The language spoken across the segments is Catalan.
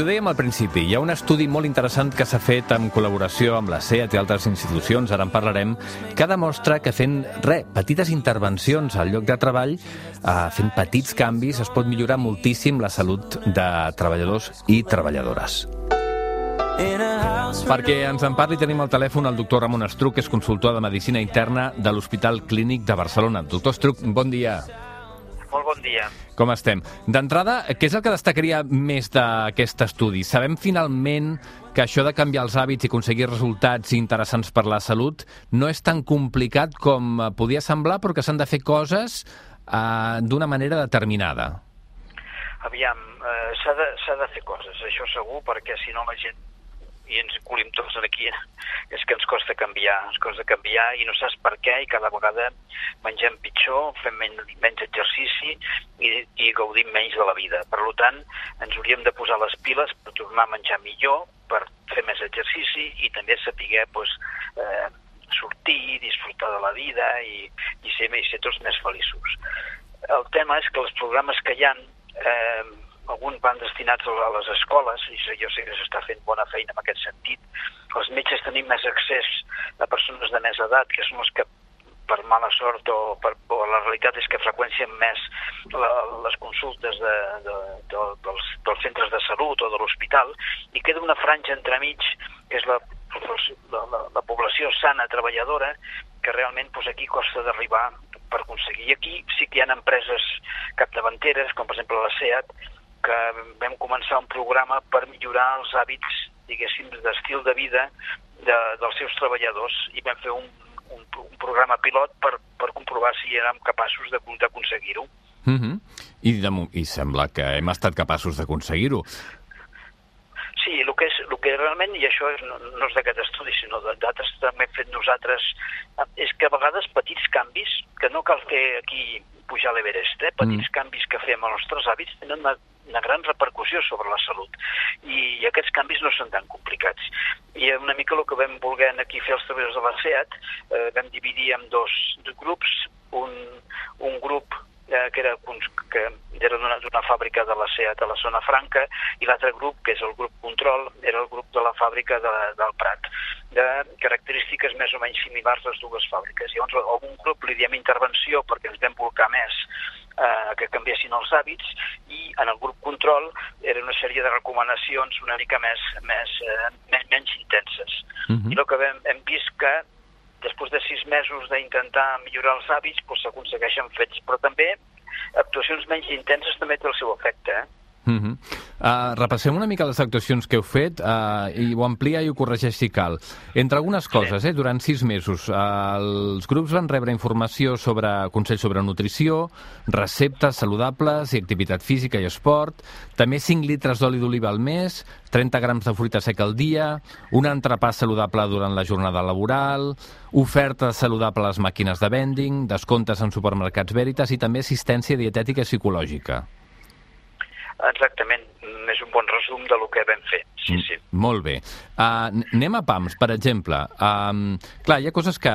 ho dèiem al principi, hi ha un estudi molt interessant que s'ha fet en col·laboració amb la SEAT i altres institucions, ara en parlarem, que demostra que fent, re, petites intervencions al lloc de treball, eh, fent petits canvis, es pot millorar moltíssim la salut de treballadors i treballadores. Perquè ens en parli tenim al telèfon el doctor Ramon Estruc, que és consultor de Medicina Interna de l'Hospital Clínic de Barcelona. Doctor Estruc, bon dia. Molt bon dia. Com estem? D'entrada, què és el que destacaria més d'aquest estudi? Sabem finalment que això de canviar els hàbits i aconseguir resultats interessants per la salut no és tan complicat com podia semblar, però que s'han de fer coses eh, d'una manera determinada. Aviam, eh, s'ha de, de fer coses, això segur, perquè si no la gent i ens colim tots aquí, és que ens costa canviar, ens costa canviar i no saps per què i cada vegada mengem pitjor, fem menys, menys exercici i, i gaudim menys de la vida. Per tant, ens hauríem de posar les piles per tornar a menjar millor, per fer més exercici i també saber pues, eh, sortir, disfrutar de la vida i, i, ser, i ser tots més feliços. El tema és que els programes que hi ha eh, alguns van destinats a les escoles, i jo sé que s'està fent bona feina en aquest sentit. Els metges tenim més accés a persones de més edat, que són els que per mala sort o, per, o la realitat és que freqüencien més la, les consultes de, de, de, dels, dels centres de salut o de l'hospital i queda una franja entremig que és la, la, la, la població sana treballadora que realment doncs, aquí costa d'arribar per aconseguir. I aquí sí que hi ha empreses capdavanteres, com per exemple la SEAT, que vam començar un programa per millorar els hàbits, diguéssim, d'estil de vida de, dels seus treballadors i vam fer un, un, un programa pilot per, per comprovar si érem capaços d'aconseguir-ho. Mm -hmm. I, de, I sembla que hem estat capaços d'aconseguir-ho. Sí, el que, és, el que realment, i això és, no, no és d'aquest estudi, sinó d'altres també hem fet nosaltres, és que a vegades petits canvis, que no cal fer aquí pujar l'Everest, eh? petits mm. canvis que fem als nostres hàbits tenen una una gran repercussió sobre la salut. I, aquests canvis no són tan complicats. I una mica el que vam voler aquí fer els treballadors de la SEAT, eh, vam dividir en dos grups, un, un grup eh, que era, que era d'una fàbrica de la SEAT a la zona franca, i l'altre grup, que és el grup control, era el grup de la fàbrica de, del Prat, de característiques més o menys similars a les dues fàbriques. Llavors, algun grup li diem intervenció perquè ens vam volcar més eh, que canviessin els hàbits i en el grup control era una sèrie de recomanacions una mica més, més, eh, menys, menys intenses. Uh mhm. -huh. I el que hem, hem vist que després de sis mesos d'intentar millorar els hàbits doncs s'aconsegueixen fets, però també actuacions menys intenses també té el seu efecte. Eh? Uh -huh. Uh, repassem una mica les actuacions que heu fet uh, i ho amplia i ho corregeix si cal. Entre algunes coses, eh, durant sis mesos, uh, els grups van rebre informació sobre consells sobre nutrició, receptes saludables i activitat física i esport, també 5 litres d'oli d'oliva al mes, 30 grams de fruita seca al dia, un entrepà saludable durant la jornada laboral, oferta saludable a les màquines de vending, descomptes en supermercats Veritas i també assistència dietètica i psicològica. Exactament, és un bon resum de lo que vam fer. Sí, mm, sí. Molt bé. Uh, anem a PAMS, per exemple. Um, clar, hi ha coses que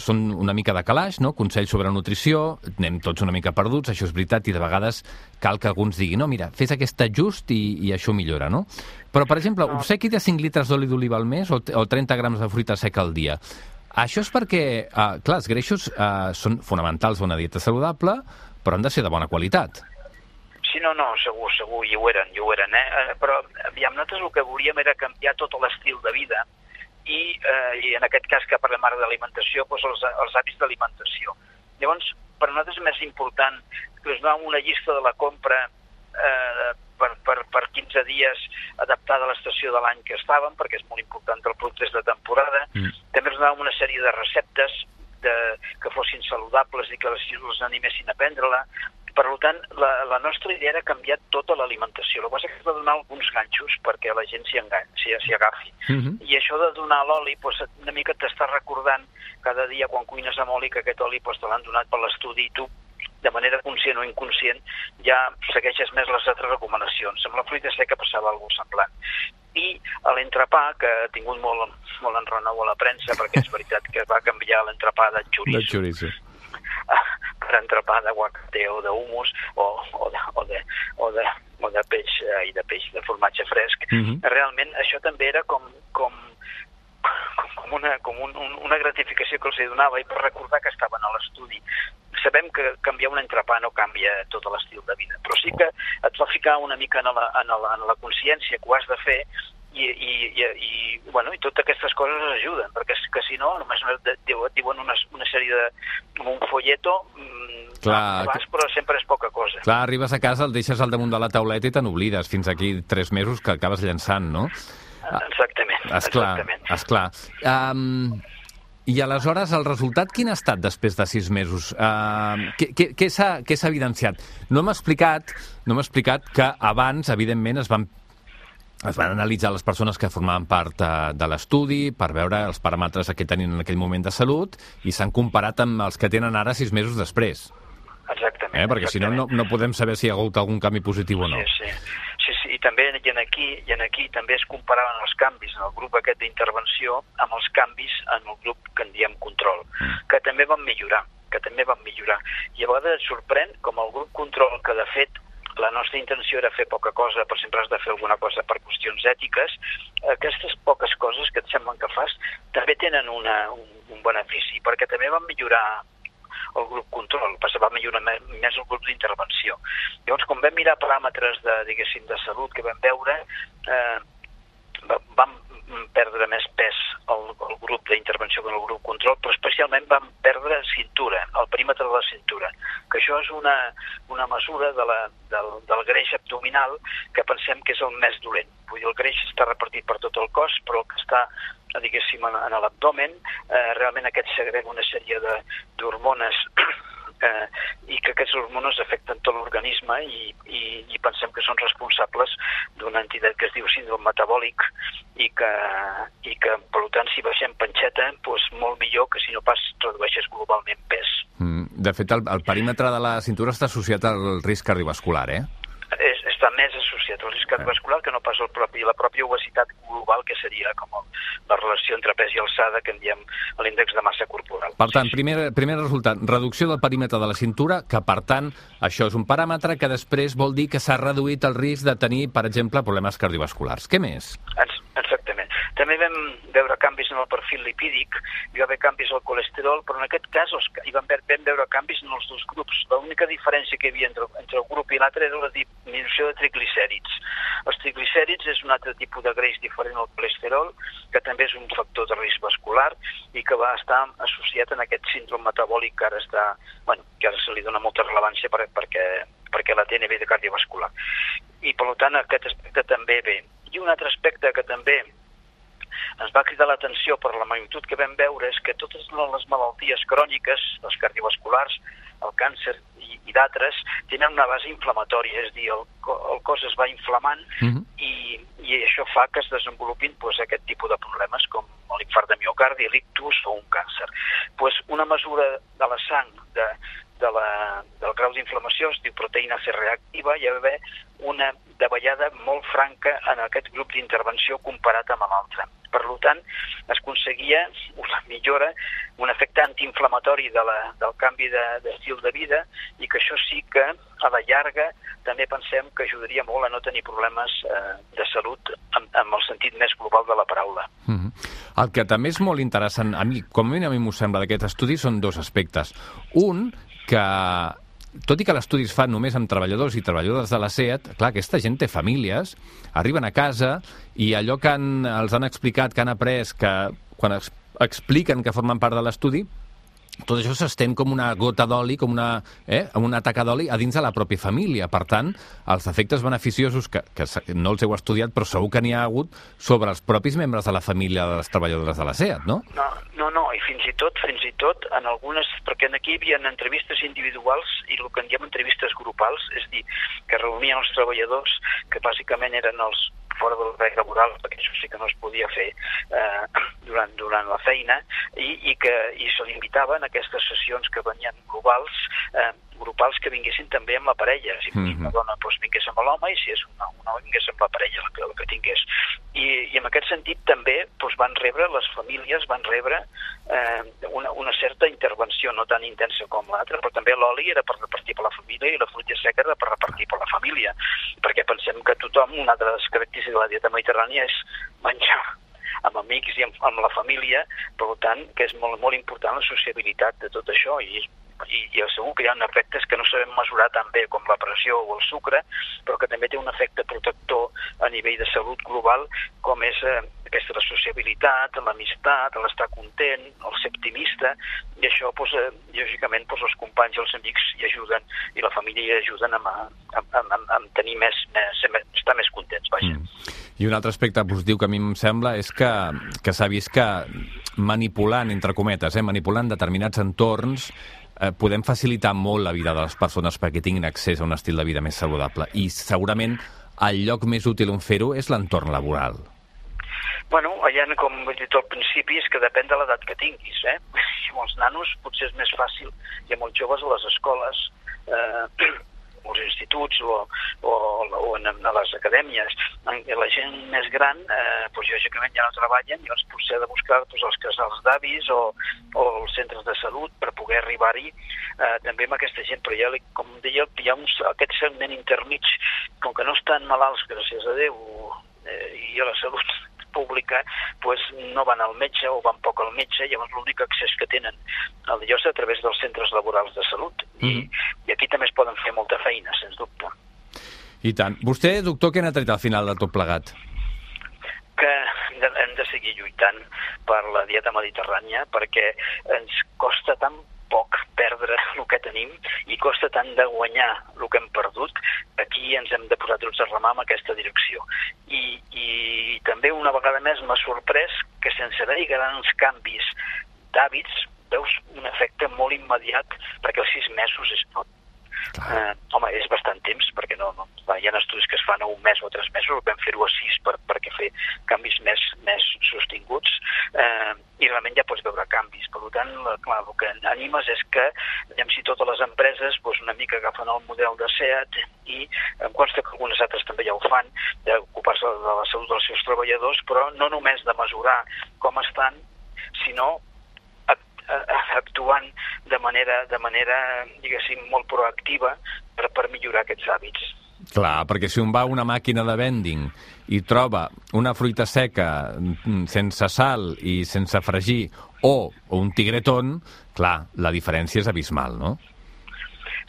són una mica de calaix, no? Consells sobre nutrició, anem tots una mica perduts, això és veritat, i de vegades cal que alguns diguin, no, mira, fes aquest ajust i, i això millora, no? Però, per exemple, no. obsequi de 5 litres d'oli d'oliva al mes o, o 30 grams de fruita seca al dia. Això és perquè, uh, clar, els greixos uh, són fonamentals a una dieta saludable, però han de ser de bona qualitat. Sí, no, no, segur, segur, i ho eren, i ho eren, eh? eh però, aviam, nosaltres el que volíem era canviar tot l'estil de vida i, eh, i en aquest cas que parlem ara d'alimentació, doncs els, els hàbits d'alimentació. Llavors, per nosaltres és més important que us donàvem una llista de la compra eh, per, per, per 15 dies adaptada a l'estació de l'any que estàvem, perquè és molt important el producte de temporada. Mm. També us donàvem una sèrie de receptes de, que fossin saludables i que les, les animessin a prendre-la. Per tant, la, la nostra idea era canviar tota l'alimentació. El que passa és que de donar alguns ganxos perquè la gent s'hi agafi. Uh mhm. -huh. I això de donar l'oli, doncs, una mica t'està recordant cada dia quan cuines amb oli que aquest oli doncs, te l'han donat per l'estudi i tu de manera conscient o inconscient, ja segueixes més les altres recomanacions. Amb la fruita seca passava alguna semblant. I a l'entrepà, que ha tingut molt, molt enrenou a la premsa, perquè és veritat que va canviar l'entrepà de xoriço. De xoriço entrepà d'aguacate o d'humus o, o, de, o, de, o, de, o de peix eh, i de peix de formatge fresc. Mm -hmm. Realment això també era com, com, com, una, com un, un, una gratificació que els donava i per recordar que estaven a l'estudi sabem que canviar un entrepà no canvia tot l'estil de vida, però sí que et fa ficar una mica en la, en la, en la consciència que ho has de fer i, i, i, i, bueno, i totes aquestes coses ajuden, perquè que si no, només diuen una, una sèrie de... un folleto, mm, Clar, vas, però sempre és poca cosa. Clar, arribes a casa, el deixes al damunt de la tauleta i te n'oblides fins aquí tres mesos que acabes llançant, no? Exactament. Esclar, exactament. esclar. Um, i aleshores, el resultat quin ha estat després de sis mesos? Uh, què què, què s'ha evidenciat? No m'ha explicat, no m'ha explicat que abans, evidentment, es van es van analitzar les persones que formaven part eh, de l'estudi per veure els paràmetres que tenien en aquell moment de salut i s'han comparat amb els que tenen ara sis mesos després. Exactament. Eh? Perquè exactament. si no, no, no podem saber si hi ha hagut algun canvi positiu o no. Sí, sí. Sí, sí, i també i en aquí, i en aquí també es comparaven els canvis en el grup aquest d'intervenció amb els canvis en el grup que en diem control, mm. que també van millorar, que també van millorar. I a vegades sorprèn com el grup control, que de fet nostra intenció era fer poca cosa, però sempre has de fer alguna cosa per qüestions ètiques, aquestes poques coses que et semblen que fas també tenen una, un, un benefici, perquè també van millorar el grup control, passa, va millorar més el grup d'intervenció. Llavors, quan vam mirar paràmetres de, diguéssim, de salut que vam veure, eh, vam perdre més pes el, el grup d'intervenció que el grup control, però especialment vam perdre cintura, el perímetre de la cintura, que això és una, una mesura de la, del, del greix abdominal que pensem que és el més dolent. Vull dir, el greix està repartit per tot el cos, però el que està diguéssim, en, en l'abdomen, eh, realment aquest segrega una sèrie d'hormones eh, i que aquests hormones afecten tot l'organisme i, i, i pensem que són responsables d'una entitat que es diu síndrome metabòlic i que, i que per tant, si baixem panxeta, doncs molt millor que si no pas redueixes globalment pes. Mm, de fet, el, el perímetre de la cintura està associat al risc cardiovascular, eh? Associat al risc cardiovascular que no pas el propi, la pròpia obesitat global, que seria com el, la relació entre pes i alçada, que en diem l'índex de massa corporal. Per tant, primer, primer resultat, reducció del perímetre de la cintura, que per tant, això és un paràmetre que després vol dir que s'ha reduït el risc de tenir, per exemple, problemes cardiovasculars. Què més? Exactament. També vam veure canvis en el perfil lipídic, hi va haver canvis al colesterol, però en aquest cas els, hi vam, vam veure canvis en els dos grups. L'única diferència que hi havia entre, entre el grup i l'altre era la disminució de triglicèrids. Els triglicèrids és un altre tipus de greix diferent al colesterol, que també és un factor de risc vascular i que va estar associat en aquest síndrome metabòlic que ara està, bueno, que ara se li dona molta rellevància per, perquè, perquè la té a nivell cardiovascular. I per tant aquest aspecte també ve. I un altre aspecte que també ens va cridar l'atenció per la magnitud que vam veure és que totes les malalties cròniques, les cardiovasculars, el càncer i, i d'altres, tenen una base inflamatòria, és a dir, el, el cos es va inflamant uh mhm. -huh. i, i això fa que es desenvolupin pues, aquest tipus de problemes com l'infart de miocardi, l'ictus o un càncer. Pues, una mesura de la sang de, de la, del grau d'inflamació es diu proteïna C reactiva, hi va haver una davallada molt franca en aquest grup d'intervenció comparat amb l'altre. Per tant, es aconseguia una millora, un efecte antiinflamatori de la, del canvi d'estil de, de vida i que això sí que a la llarga també pensem que ajudaria molt a no tenir problemes eh, de salut amb, amb el sentit més global de la paraula. Mm -hmm. El que també és molt interessant, a mi, com a mi m'ho sembla d'aquest estudi, són dos aspectes. Un, que tot i que l'estudi es fa només amb treballadors i treballadores de la SEAT, clar, aquesta gent té famílies, arriben a casa i allò que han, els han explicat, que han après, que quan es, expliquen que formen part de l'estudi, tot això s'estén com una gota d'oli, com una, eh, una taca d'oli a dins de la pròpia família. Per tant, els efectes beneficiosos, que, que no els heu estudiat, però segur que n'hi ha hagut, sobre els propis membres de la família de les treballadores de la SEAT, no? No, no, no i fins i tot, fins i tot, en algunes, perquè aquí hi havia entrevistes individuals i el que en diem entrevistes grupals, és dir, que reunien els treballadors, que bàsicament eren els fora del l'horari laboral, perquè això sí que no es podia fer eh, durant, durant la feina, i, i que i se l'invitaven aquestes sessions que venien globals, eh, grupals que vinguessin també amb la parella. Si mm -hmm. una dona doncs, vingués amb l'home i si és una, una vingués amb la parella, la que, la que tingués. I, I en aquest sentit també doncs, van rebre, les famílies van rebre eh, una, una certa intervenció, no tan intensa com l'altra, però també l'oli era per repartir per la família i la fruita seca era per repartir per la família, perquè pensem que tothom, una de les característiques de la dieta mediterrània és menjar amb amics i amb, amb la família, per tant, que és molt, molt important la sociabilitat de tot això i i, i segur que hi ha efectes que no sabem mesurar tan bé com la pressió o el sucre, però que també té un efecte protector a nivell de salut global, com és eh, aquesta la sociabilitat, l'amistat, l'estar content, el ser optimista, i això, doncs, eh, lògicament, doncs, els companys i els amics hi ajuden, i la família hi ajuden a, a, a, a, tenir més, més, estar més contents, vaja. Mm. I un altre aspecte positiu que a mi em sembla és que, que s'ha vist que manipulant, entre cometes, eh, manipulant determinats entorns, eh, podem facilitar molt la vida de les persones perquè tinguin accés a un estil de vida més saludable. I segurament el lloc més útil on fer-ho és l'entorn laboral. Bueno, allà, com he dit al principi, és que depèn de l'edat que tinguis. Eh? Amb els nanos potser és més fàcil, i amb els joves a les escoles, eh, als instituts o, o, o en, a les acadèmies. La gent més gran, eh, doncs, lògicament ja no treballen i llavors potser ha de buscar doncs, els casals d'avis o, o els centres de salut per poder arribar-hi eh, també amb aquesta gent, però ja, com deia, hi ha uns, aquest segment intermig, com que no estan malalts, gràcies a Déu, eh, i a la salut pública pues, no van al metge o van poc al metge, llavors l'únic accés que tenen al lloc a través dels centres laborals de salut. Mm. I, mm-hmm. I aquí també es poden fer molta feina, sens dubte. I tant. Vostè, doctor, què n'ha tret al final de tot plegat? que hem de seguir lluitant per la dieta mediterrània perquè ens costa tant perdre el que tenim i costa tant de guanyar el que hem perdut, aquí ens hem de posar tots a remar en aquesta direcció. I, i també una vegada més m'ha sorprès que sense haver-hi grans canvis d'hàbits veus un efecte molt immediat perquè els sis mesos és tot. Eh, home, és bastant temps, perquè no, no, hi ha estudis que es fan a un mes o a tres mesos, vam fer-ho a sis per, perquè fer canvis més, més sostinguts eh, i realment ja pots veure canvis. Per tant, clar, el que animes és que, diguem, si totes les empreses doncs, una mica agafen el model de SEAT i em consta que algunes altres també ja ho fan, d'ocupar-se de la salut dels seus treballadors, però no només de mesurar com estan, sinó actuant de manera, de manera diguéssim, molt proactiva per, per millorar aquests hàbits. Clar, perquè si un va a una màquina de vending i troba una fruita seca mm, sense sal i sense fregir o, o un tigretón, clar, la diferència és abismal, no?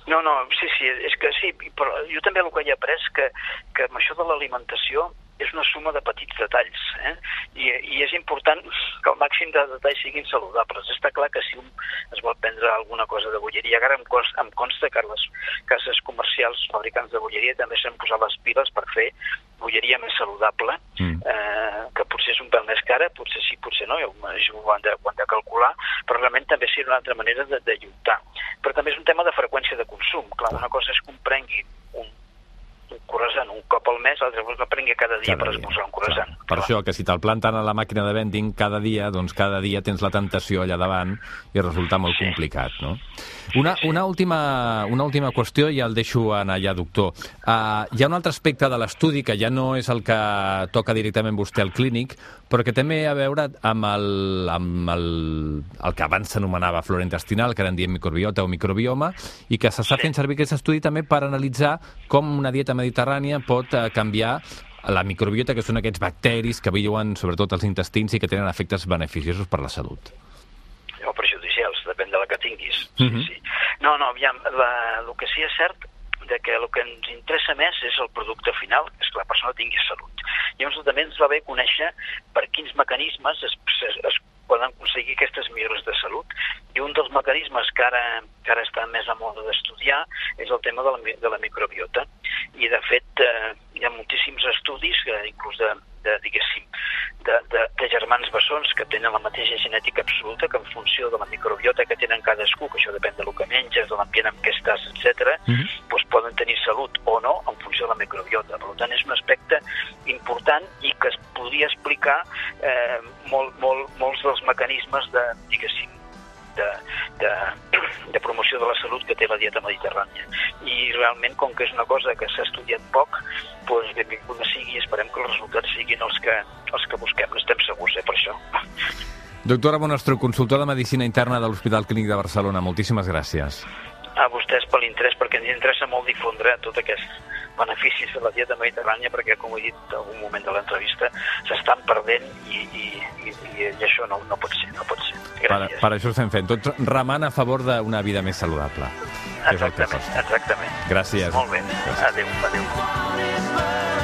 No, no, sí, sí, és que sí, però jo també el que he après que, que amb això de l'alimentació és una suma de petits detalls, eh? I, i és important que el màxim de detalls siguin saludables. Està clar que si un es vol prendre alguna cosa de bolleria, ara em consta, em consta que les cases comercials, fabricants de bolleria, també s'han posat les piles per fer bolleria més saludable, mm. eh, que potser és un pèl més cara, potser sí, potser no, això ho han de, ho han de calcular, però realment també seria una altra manera de, de lluitar. Però també és un tema de freqüència de consum. Clar, una cosa és que un prengui un un croissant un cop al mes, l'altre que prengui cada dia cada per esmorzar un croissant. Clar. Per això, que si te'l planten a la màquina de vending cada dia, doncs cada dia tens la tentació allà davant i resulta molt sí. complicat, no? Una, una, última, una última qüestió i ja el deixo anar allà, doctor. Uh, hi ha un altre aspecte de l'estudi que ja no és el que toca directament vostè al clínic, però que també a veure amb el, amb el, el que abans s'anomenava flora intestinal, que ara en diem microbiota o microbioma, i que s'està fent servir aquest estudi també per analitzar com una dieta mediterrània pot uh, canviar la microbiota, que són aquests bacteris que viuen sobretot als intestins i que tenen efectes beneficiosos per la salut depèn de la que tinguis. Uh -huh. sí, sí. No, no, aviam, la, el que sí és cert de que el que ens interessa més és el producte final, és que la persona tingui salut. Llavors també ens va bé conèixer per quins mecanismes es, es, es poden aconseguir aquestes millores de salut. I un dels mecanismes que ara, que ara està més a moda d'estudiar és el tema de la, de la microbiota. I, de fet, eh, hi ha moltíssims estudis, eh, inclús de, de diguéssim, de, de, de germans bessons que tenen la mateixa genètica absoluta que en funció de la microbiota que tenen cadascú, que això depèn del que menges, de l'ambient en què estàs, etc., mm -hmm. doncs poden tenir salut o no en funció de la microbiota. Per tant, és un aspecte important i que es podria explicar eh, molt, molt, molts dels mecanismes de, diguéssim, de, de, de promoció de la salut que té la dieta mediterrània. I realment, com que és una cosa que s'ha estudiat poc, doncs benvinguda sigui i esperem que els resultats siguin els que, els que busquem. N'estem segurs, eh, per això. Doctora Bonastro, consultor de Medicina Interna de l'Hospital Clínic de Barcelona, moltíssimes gràcies. A vostès per l'interès, perquè ens interessa molt difondre tot aquests beneficis de la dieta mediterrània, perquè, com he dit en algun moment de l'entrevista, s'estan perdent i, i, i, i això no, no pot ser, no pot ser. Gràcies. Per, per això estem fent, tots remant a favor d'una vida més saludable. Exactament, exactament. Gràcies. Molt bé. Adéu, adéu.